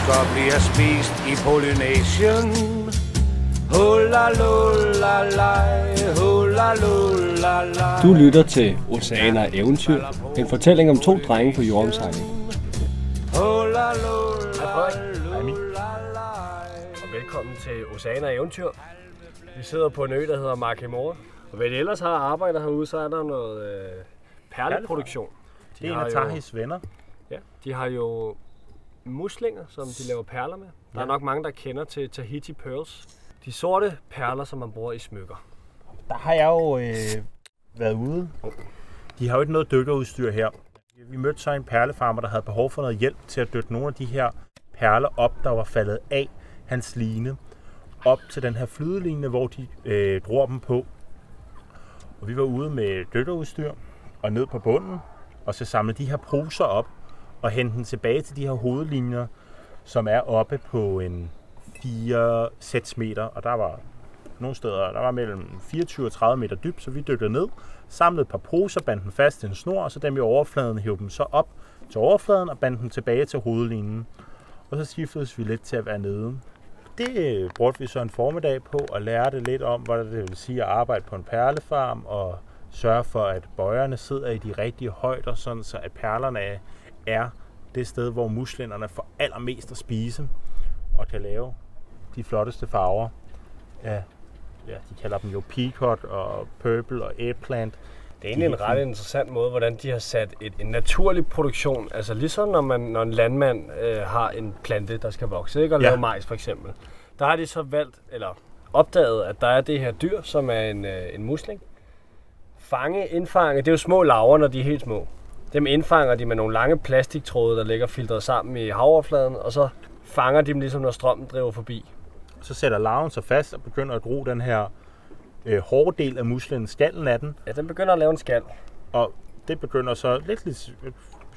mennesker bliver spist i Polynesien. Hula lula lej, hula lula lej. Du lytter til Oceaner Eventyr, en fortælling om to drenge på jordomsejling. Hula lula. Og velkommen til Oceaner Eventyr. Vi sidder på en ø, der hedder Makimora. Og hvad de ellers har arbejdet herude, så er der noget øh, perleproduktion. Det er en af Tahis venner. Ja, de har jo muslinger, som de laver perler med. Der er Ja. nok mange, der kender til Tahiti Pearls. De sorte perler, som man bruger i smykker. Der har jeg jo øh, været ude. De har jo ikke noget dykkerudstyr her. Vi mødte så en perlefarmer, der havde behov for noget hjælp til at dykke nogle af de her perler op, der var faldet af hans line, op til den her flydeline, hvor de øh, drog dem på. Og vi var ude med dykkerudstyr og ned på bunden, og så samle de her poser op og hente den tilbage til de her hovedlinjer, som er oppe på en 4-6 meter, og der var nogle steder, der var mellem 24 og 30 meter dybt, så vi dykkede ned, samlede et par poser, bandt dem fast til en snor, og så dem i overfladen hævde dem så op til overfladen og bandt dem tilbage til hovedlinjen. Og så skiftedes vi lidt til at være nede. Det øh, brugte vi så en formiddag på og lærte lidt om, hvad det vil sige at arbejde på en perlefarm og sørge for, at bøjerne sidder i de rigtige højder, sådan så at perlerne er- det sted, hvor muslingerne får allermest at spise og kan lave de flotteste farver af ja, de kalder dem jo peacock og purple og eggplant. Det er egentlig en ret interessant måde, hvordan de har sat et, en naturlig produktion. Altså ligesom når, man, når en landmand øh, har en plante, der skal vokse, ikke? og Ja. lave majs for eksempel. Der har de så valgt, eller opdaget, at der er det her dyr, som er en, øh, en musling. Fange, indfange, det er jo små laver, når de er helt små. Dem indfanger de med nogle lange plastiktråde, der ligger filtreret sammen i havoverfladen, og så fanger de dem ligesom, når strømmen driver forbi. Så sætter larven sig fast og begynder at gro den her øh, hårde del af muslingen, skallen af den, Ja, den begynder at lave en skal. og det begynder så lidt, lidt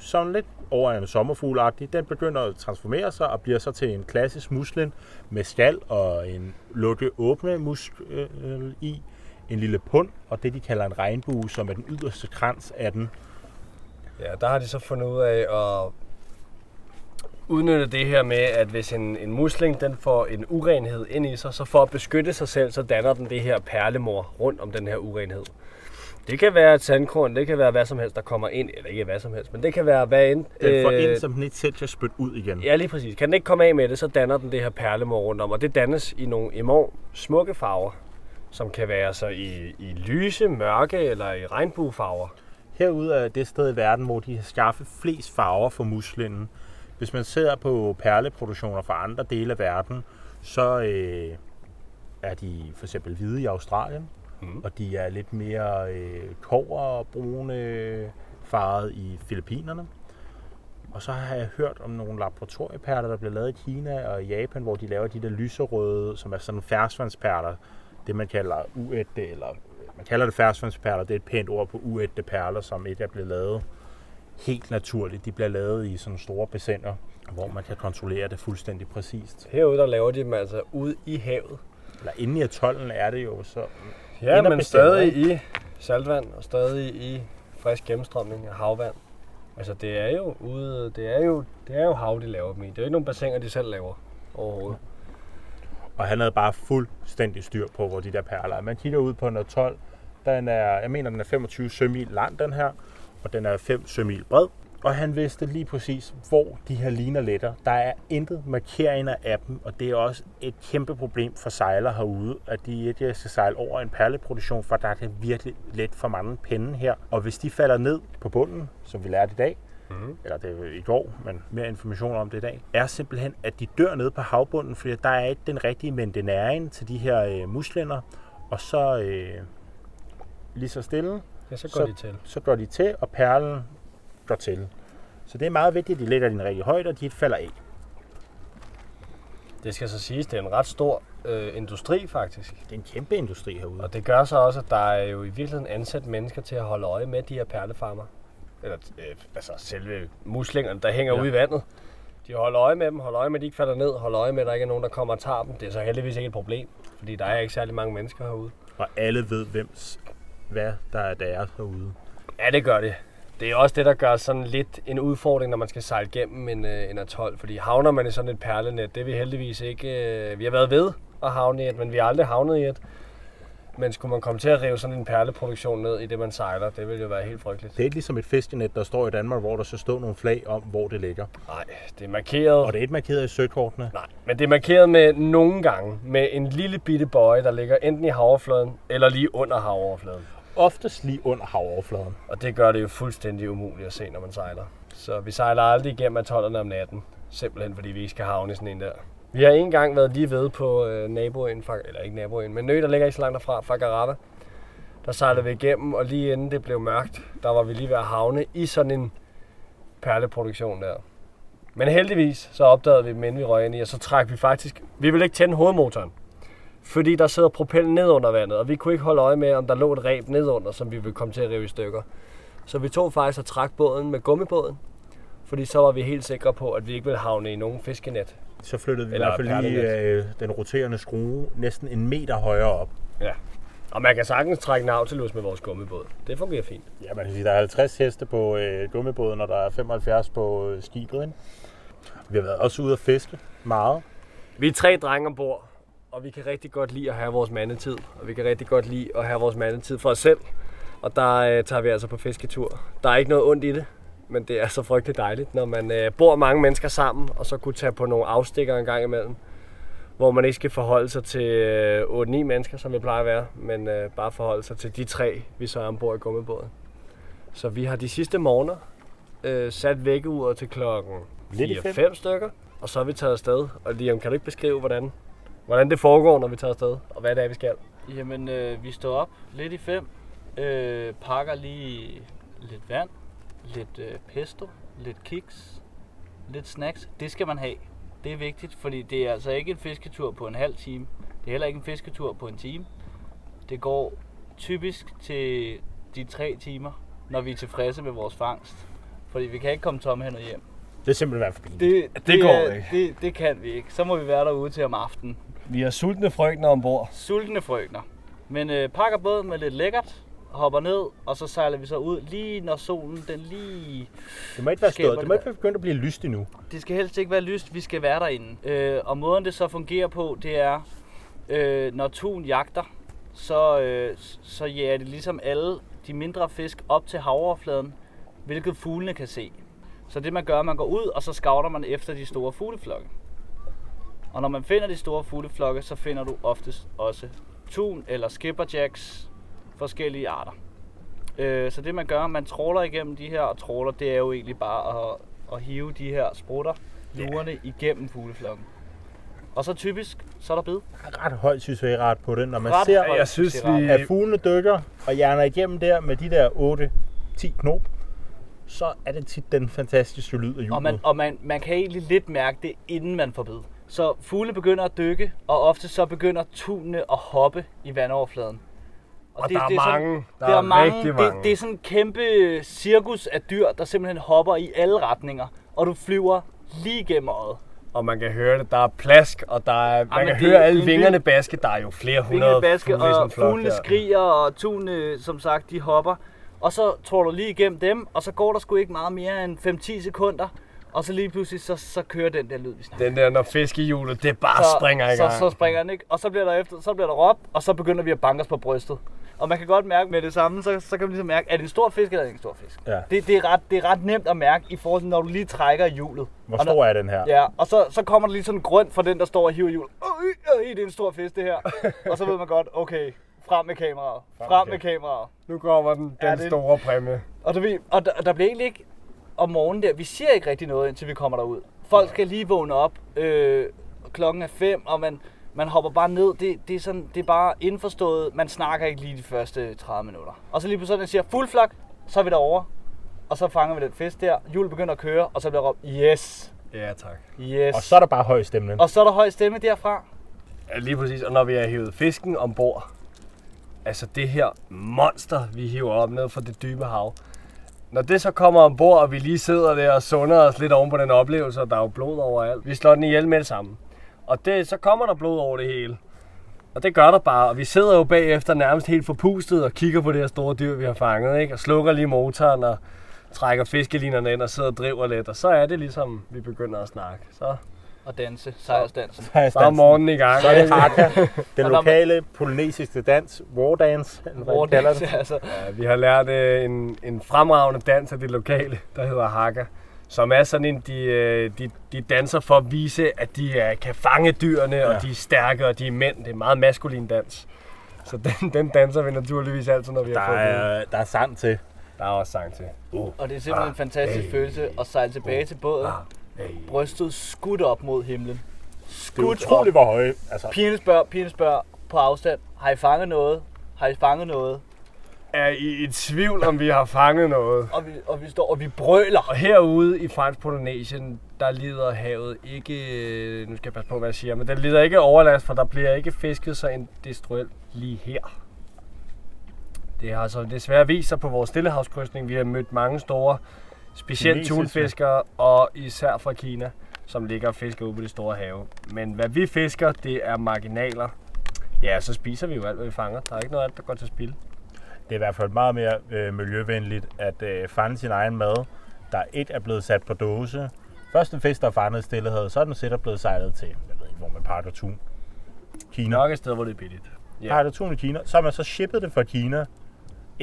sådan lidt over en sommerfuglagtig. Den begynder at transformere sig og bliver så til en klassisk musling med skal og en lukke åbne musk øh, i, en lille pund, og det de kalder en regnbue, som er den yderste krans af den. Ja, der har de så fundet ud af at udnytte det her med, at hvis en, en musling den får en urenhed ind i sig, så for at beskytte sig selv, så danner den det her perlemor rundt om den her urenhed. Det kan være et sandkorn, det kan være hvad som helst, der kommer ind, eller ikke hvad som helst, men det kan være hvad end. Den får øh, ind, som den ikke selv kan spytte ud igen. Ja, lige præcis. Kan den ikke komme af med det, så danner den det her perlemor rundt om, og det dannes i nogle enormt smukke farver, som kan være så i, i lyse, mørke eller i regnbuefarver. Herude er det sted i verden, hvor de har skaffet flest farver for muslingen. Hvis man ser på perleproduktioner fra andre dele af verden, så øh, er de for eksempel hvide i Australien, Mhm. og de er lidt mere øh, kover og brune farvet i Filippinerne. Og så har jeg hørt om nogle laboratorieperler, der bliver lavet i Kina og Japan, hvor de laver de der lyserøde, som er sådan ferskvandsperler. Det man kalder uægte, eller man kalder det ferskvandsperler, det er et pænt ord på uægte perler, som ikke er blevet lavet helt naturligt. De bliver lavet i sådan store bassiner, hvor man kan kontrollere det fuldstændig præcist. Herude der laver de dem altså ude i havet. Eller inde i atollen er det jo så... Ja, men stadig i saltvand og stadig i frisk gennemstrømning af havvand. Altså det er jo ude, det er jo, det er jo hav, de laver dem i. Det er jo ikke nogen bassiner, de selv laver overhovedet. Og han havde bare fuldstændig styr på, hvor de der perler er. Man kigger ud på en atol, den er, jeg mener, den er 25 sømil lang, den her, og den er 5 sømil bred. Og han vidste lige præcis, hvor de her liner letter. Der er intet markeringer af dem, og det er også et kæmpe problem for sejler herude, at de ikke skal sejle over en perleproduktion, for der er det virkelig let for mange pinde her. Og hvis de falder ned på bunden, som vi lærte i dag, Mhm. eller det er i går, men mere information om det i dag, er simpelthen, at de dør nede på havbunden, fordi der er ikke den rigtige mængde næring til de her øh, muslinger, og så øh, lige så stille, Ja, så går Så- de til. så går de til, og perlen går til. Så det er meget vigtigt, at de lægger den rigtige højde, og de ikke falder af. Det skal så siges, det er en ret stor øh, industri faktisk. Det er en kæmpe industri herude. Og det gør så også, at der er jo i virkeligheden ansat mennesker til at holde øje med de her perlefarmer. Eller øh, altså selve muslingerne, der hænger Ja. ude i vandet. De holder øje med dem, holder øje med, at de ikke falder ned, holder øje med, at der ikke er nogen, der kommer og tager dem. Det er så heldigvis ikke et problem, fordi der er ikke særlig mange mennesker herude. Og alle ved, hvem hvad der er deres herude. Ja, det gør det. Det er også det, der gør sådan lidt en udfordring, når man skal sejle igennem en, øh, en atol. Fordi havner man i sådan et perlenet, det er vi heldigvis ikke... Øh, vi har været ved at havne i et, men vi har aldrig havnet i et. Men skulle man komme til at rive sådan en perleproduktion ned i det, man sejler, det ville jo være helt frygteligt. Det er ikke ligesom et fiskenet, der står i Danmark, hvor der så står nogle flag om, hvor det ligger. Nej, det er markeret. Og det er ikke markeret i søkortene. Nej, men det er markeret med nogle gange med en lille bitte bøje, der ligger enten i havoverfladen eller lige under havoverfladen. Oftest lige under havoverfladen. Og det gør det jo fuldstændig umuligt at se, når man sejler. Så vi sejler aldrig igennem atollerne om natten. Simpelthen fordi vi ikke skal havne i sådan en der. Vi har en gang været lige ved på øh, naboen, eller ikke naboen, men nø, der ligger ikke så langt derfra, Fagarava. Der sejlede vi igennem, og lige inden det blev mørkt, der var vi lige ved at havne i sådan en perleproduktion der. Men heldigvis så opdagede vi dem, inden vi røg ind i, og så trak vi faktisk... Vi ville ikke tænde hovedmotoren, fordi der sidder propellen ned under vandet, og vi kunne ikke holde øje med, om der lå et reb nedunder, som vi ville komme til at rive i stykker. Så vi tog faktisk og trak båden med gummibåden, fordi så var vi helt sikre på, at vi ikke ville havne i nogen fiskenet. Så flyttede vi Eller i hvert fald lige øh, den roterende skrue næsten en meter højere op. Ja. Og man kan sagtens trække Nautilus med vores gummibåd. Det fungerer fint. Ja, man kan sige, der er 50 heste på øh, gummibåden, og der er 75 på øh, skibet. Ikke? Vi har været også ude at fiske meget. Vi er tre drenge ombord, og vi kan rigtig godt lide at have vores mandetid. Og vi kan rigtig godt lide at have vores mandetid for os selv. Og der øh, tager vi altså på fisketur. Der er ikke noget ondt i det, men det er så frygteligt dejligt, når man øh, bor mange mennesker sammen, og så kunne tage på nogle afstikker en gang imellem. Hvor man ikke skal forholde sig til øh, 8-9 mennesker, som vi plejer at være, men øh, bare forholde sig til de tre, vi så er ombord i gummibåden. Så vi har de sidste morgener øh, sat vækkeuret til klokken Lidt i fem. 4-5 stykker, og så er vi taget afsted. Og Liam, kan du ikke beskrive, hvordan, hvordan det foregår, når vi tager afsted, og hvad det er, vi skal? Jamen, øh, vi står op lidt i fem, øh, pakker lige lidt vand, lidt øh, pesto, lidt kiks, lidt snacks. Det skal man have. Det er vigtigt, fordi det er altså ikke en fisketur på en halv time. Det er heller ikke en fisketur på en time. Det går typisk til de tre timer, når vi er tilfredse med vores fangst. Fordi vi kan ikke komme tomhændet hjem. Det er simpelthen for pinligt. Det, Det går er- ikke. Det, det kan vi ikke. Så må vi være derude til om aftenen. Vi har sultne frøkner ombord. sultne frøkner. Men øh, pakker båden med lidt lækkert, hopper ned, og så sejler vi så ud lige når solen den lige... Det må ikke være stået. Det må ikke være begyndt at blive lyst endnu. Det skal helst ikke være lyst, vi skal være derinde. Øh, og måden det så fungerer på, det er, øh, når tun jagter, så, øh, så jager det ligesom alle de mindre fisk op til havoverfladen, hvilket fuglene kan se. Så det man gør, man går ud, og så scouter man efter de store fugleflokke. Og når man finder de store fugleflokke, så finder du oftest også tun eller skipperjacks, forskellige arter. Øh, så det man gør, man tråler igennem de her, og tråler, det er jo egentlig bare at, at hive de her sprutter, lurerne, igennem fugleflokken. Og så typisk, så er der bid. Ret højt succesrat på det, når man Ret ser, Jeg synes, vi- at fuglene dykker og hjerner igennem der med de der 8-10 knop, så er det tit den fantastiske lyd af hjulet. Og, man, og man, man kan egentlig lidt mærke det, inden man får bid. Så fugle begynder at dykke, og ofte så begynder tunene at hoppe i vandoverfladen. Og der er sådan- mange. Der Der er er mange. rigtig mange. Det, det er sådan en kæmpe cirkus af dyr, der simpelthen hopper i alle retninger. Og du flyver lige igennem øjet. Og man kan høre det. Der er plask, og der er, man men kan det- høre det er alle en vingerne baske. Der er jo flere hundrede baske, fugle sådan og fuglene der. skriger, og tunene, som sagt, de hopper. Og så tror du lige igennem dem, og så går der sgu ikke meget mere end 5-10 sekunder. Og så lige pludselig, så, så kører den der lyd, vi snakker. Den der, når fiskehjulet, det bare springer i gang. Så, så springer den ikke, og så bliver der efter, så bliver der råbt, og så begynder vi at banke os på brystet. Og man kan godt mærke med det samme, så, så kan man ligesom mærke, er det en stor fisk eller er det en stor fisk? Ja. Det, det, er ret, det er ret nemt at mærke i forhold til, når du lige trækker i hjulet. Hvor Og når- stor er den her? Ja, og så, så kommer der lige sådan en grøn fra den, der står og hiver i hjulet. Øh, øh, det er en stor fisk, det her. og så ved man godt, okay, frem med kameraet. Frem Frem med kameraet. Nu kommer den, den Ja, det- store præmie. Og, du ved, og, der, der bliver egentlig ikke om morgenen der, vi siger ikke rigtig noget, indtil vi kommer derud. Folk skal lige vågne op, øh, klokken er fem, og man, man hopper bare ned. Det, det, er sådan, det er bare indforstået, man snakker ikke lige de første 30 minutter. Og så lige pludselig, når den siger fuld flok, så er vi derovre. Og så fanger vi den fisk der, hjulet begynder at køre, og så bliver råbt, yes, Ja, tak. yes. Og så er der bare høj stemning. og så er der høj stemme derfra. Ja, lige præcis. Og når vi har hivet fisken ombord, altså det her monster, vi hiver op ned fra det dybe hav. Når det så kommer ombord, og vi lige sidder der og sunder os lidt oven på den oplevelse, og der er jo blod overalt. Vi slår den ihjel med det samme. Og det, så kommer der blod over det hele. Og det gør der bare, og vi sidder jo bagefter nærmest helt forpustet og kigger på det her store dyr, vi har fanget, ikke? Og slukker lige motoren og trækker fiskelinerne ind og sidder og driver lidt, og så er det ligesom, vi begynder at snakke. Så, Og danse. Sejrsdansen. så er morgenen i gang. Så er det haka, den lokale polynesiske dans, war dance, eller hvad man kalder det. altså, Ja, vi har lært øh, en, en fremragende dans af det lokale, der hedder Hakka. Som er sådan en, de, øh, de, de danser for at vise, at de øh, kan fange dyrene, ja. Og de er stærke, og de er mænd. Det er en meget maskulin dans. Så den, den danser vi naturligvis altid, når vi Der har fået det. er, der er sand til. Der er også sang til. Uh. og det er simpelthen en fantastisk følelse at sejle tilbage til båden. Hey. Brystet skudt op mod himlen. Det er Skudt utroligt, hvor høje. Altså, Pigerne spørger, pigerne spørger på afstand. Har I fanget noget? Har I fanget noget? Er I i tvivl, om vi har fanget noget? Og vi, og vi står og vi brøler. Og herude i Fransk Polynesien, der lider havet ikke, øh, nu skal jeg passe på, hvad jeg siger, men den lider ikke overlast, for der bliver ikke fisket så industrielt lige her. Det har altså desværre vist sig på vores stillehavskrydsning. Vi har mødt mange store, specielt tunfiskere, og især fra Kina, som ligger og fisker ude på det store have. Men hvad vi fisker, det er marginaler. Ja, så spiser vi jo alt, hvad vi fanger. Der er ikke noget af det, der går til spil. Det er i hvert fald meget mere øh, miljøvenligt at øh, fange sin egen mad, der et er blevet sat på dåse. Først en fisk, der er fanget i stillehavet, så er den sikkert blevet sejlet til, jeg ved ikke, hvor man pakker tun. Kina. Nok et sted, hvor det er billigt. Ja. Pakker tun i Kina, så har man så shippet det fra Kina et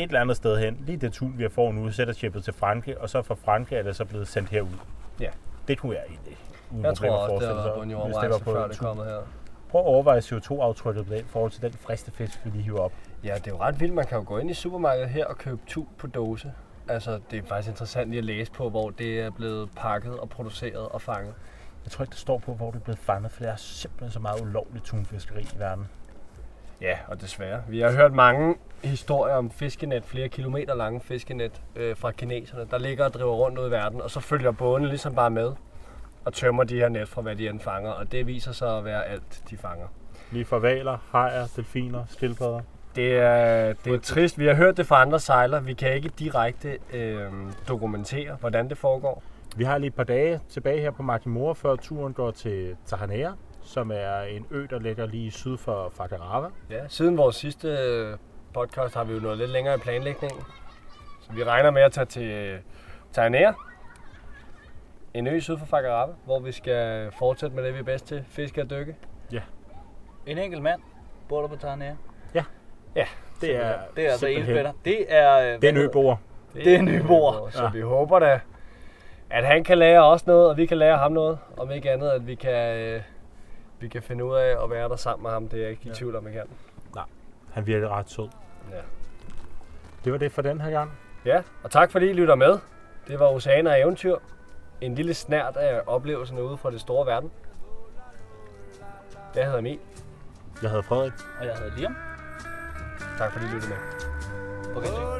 eller andet sted hen. Lige det tun, vi har fået nu, sætter shippet til Frankrig, og så fra Frankrig er det så blevet sendt herud. Ja. Det kunne jeg egentlig uden Jeg tror også, det været på en var på før det kommer her. Prøv at overveje CO2-aftrykket på det i forhold til den friste fisk, vi lige hiver op. Ja, det er jo ret vildt. Man kan jo gå ind i supermarkedet her og købe tun på dåse. Altså, det er faktisk interessant lige at læse på, hvor det er blevet pakket og produceret og fanget. Jeg tror ikke, det står på, hvor det er blevet fanget, for der er simpelthen så meget ulovligt tunfiskeri i verden. Ja, og desværre. Vi har hørt mange historier om fiskenet, flere kilometer lange fiskenet øh, fra kineserne, der ligger og driver rundt ud i verden, og så følger bådene ligesom bare med og tømmer de her net fra, hvad de end fanger, og det viser sig at være alt, de fanger. Lige fra valer, hajer, delfiner, skildpadder. Det er, det er trist. Vi har hørt det fra andre sejlere. Vi kan ikke direkte øh, dokumentere, hvordan det foregår. Vi har lige et par dage tilbage her på Makimura, før turen går til Tahanea, som er en ø, der ligger lige syd for Fakarava. Ja, siden vores sidste øh, podcast har vi jo nået lidt længere i planlægningen. Så vi regner med at tage til Tainea, en ø syd for Fakarava, hvor vi skal fortsætte med det, vi er bedst til, fiske og dykke. En enkelt mand bor der på Tarnære. Det er, Det er altså en simpelthen- spænder. Det er... øh, Det er en øboer. Det er en øboer. Så Ja. vi håber da, at han kan lære os noget, og vi kan lære ham noget. Om ikke andet, at vi kan, øh, vi kan finde ud af at være der sammen med ham. Det er jeg ikke i Ja. tvivl om, jeg kan. Han virker ret sød. Ja. Det var det for den her gang. Ja, og tak fordi I lytter med. Det var Oceaner og Eventyr. En lille snært af oplevelserne ude fra det store verden. Jeg hedder Emil. Jeg hedder Frederik. Og jeg hedder Liam. Tak fordi I lyttede med. Okay. La la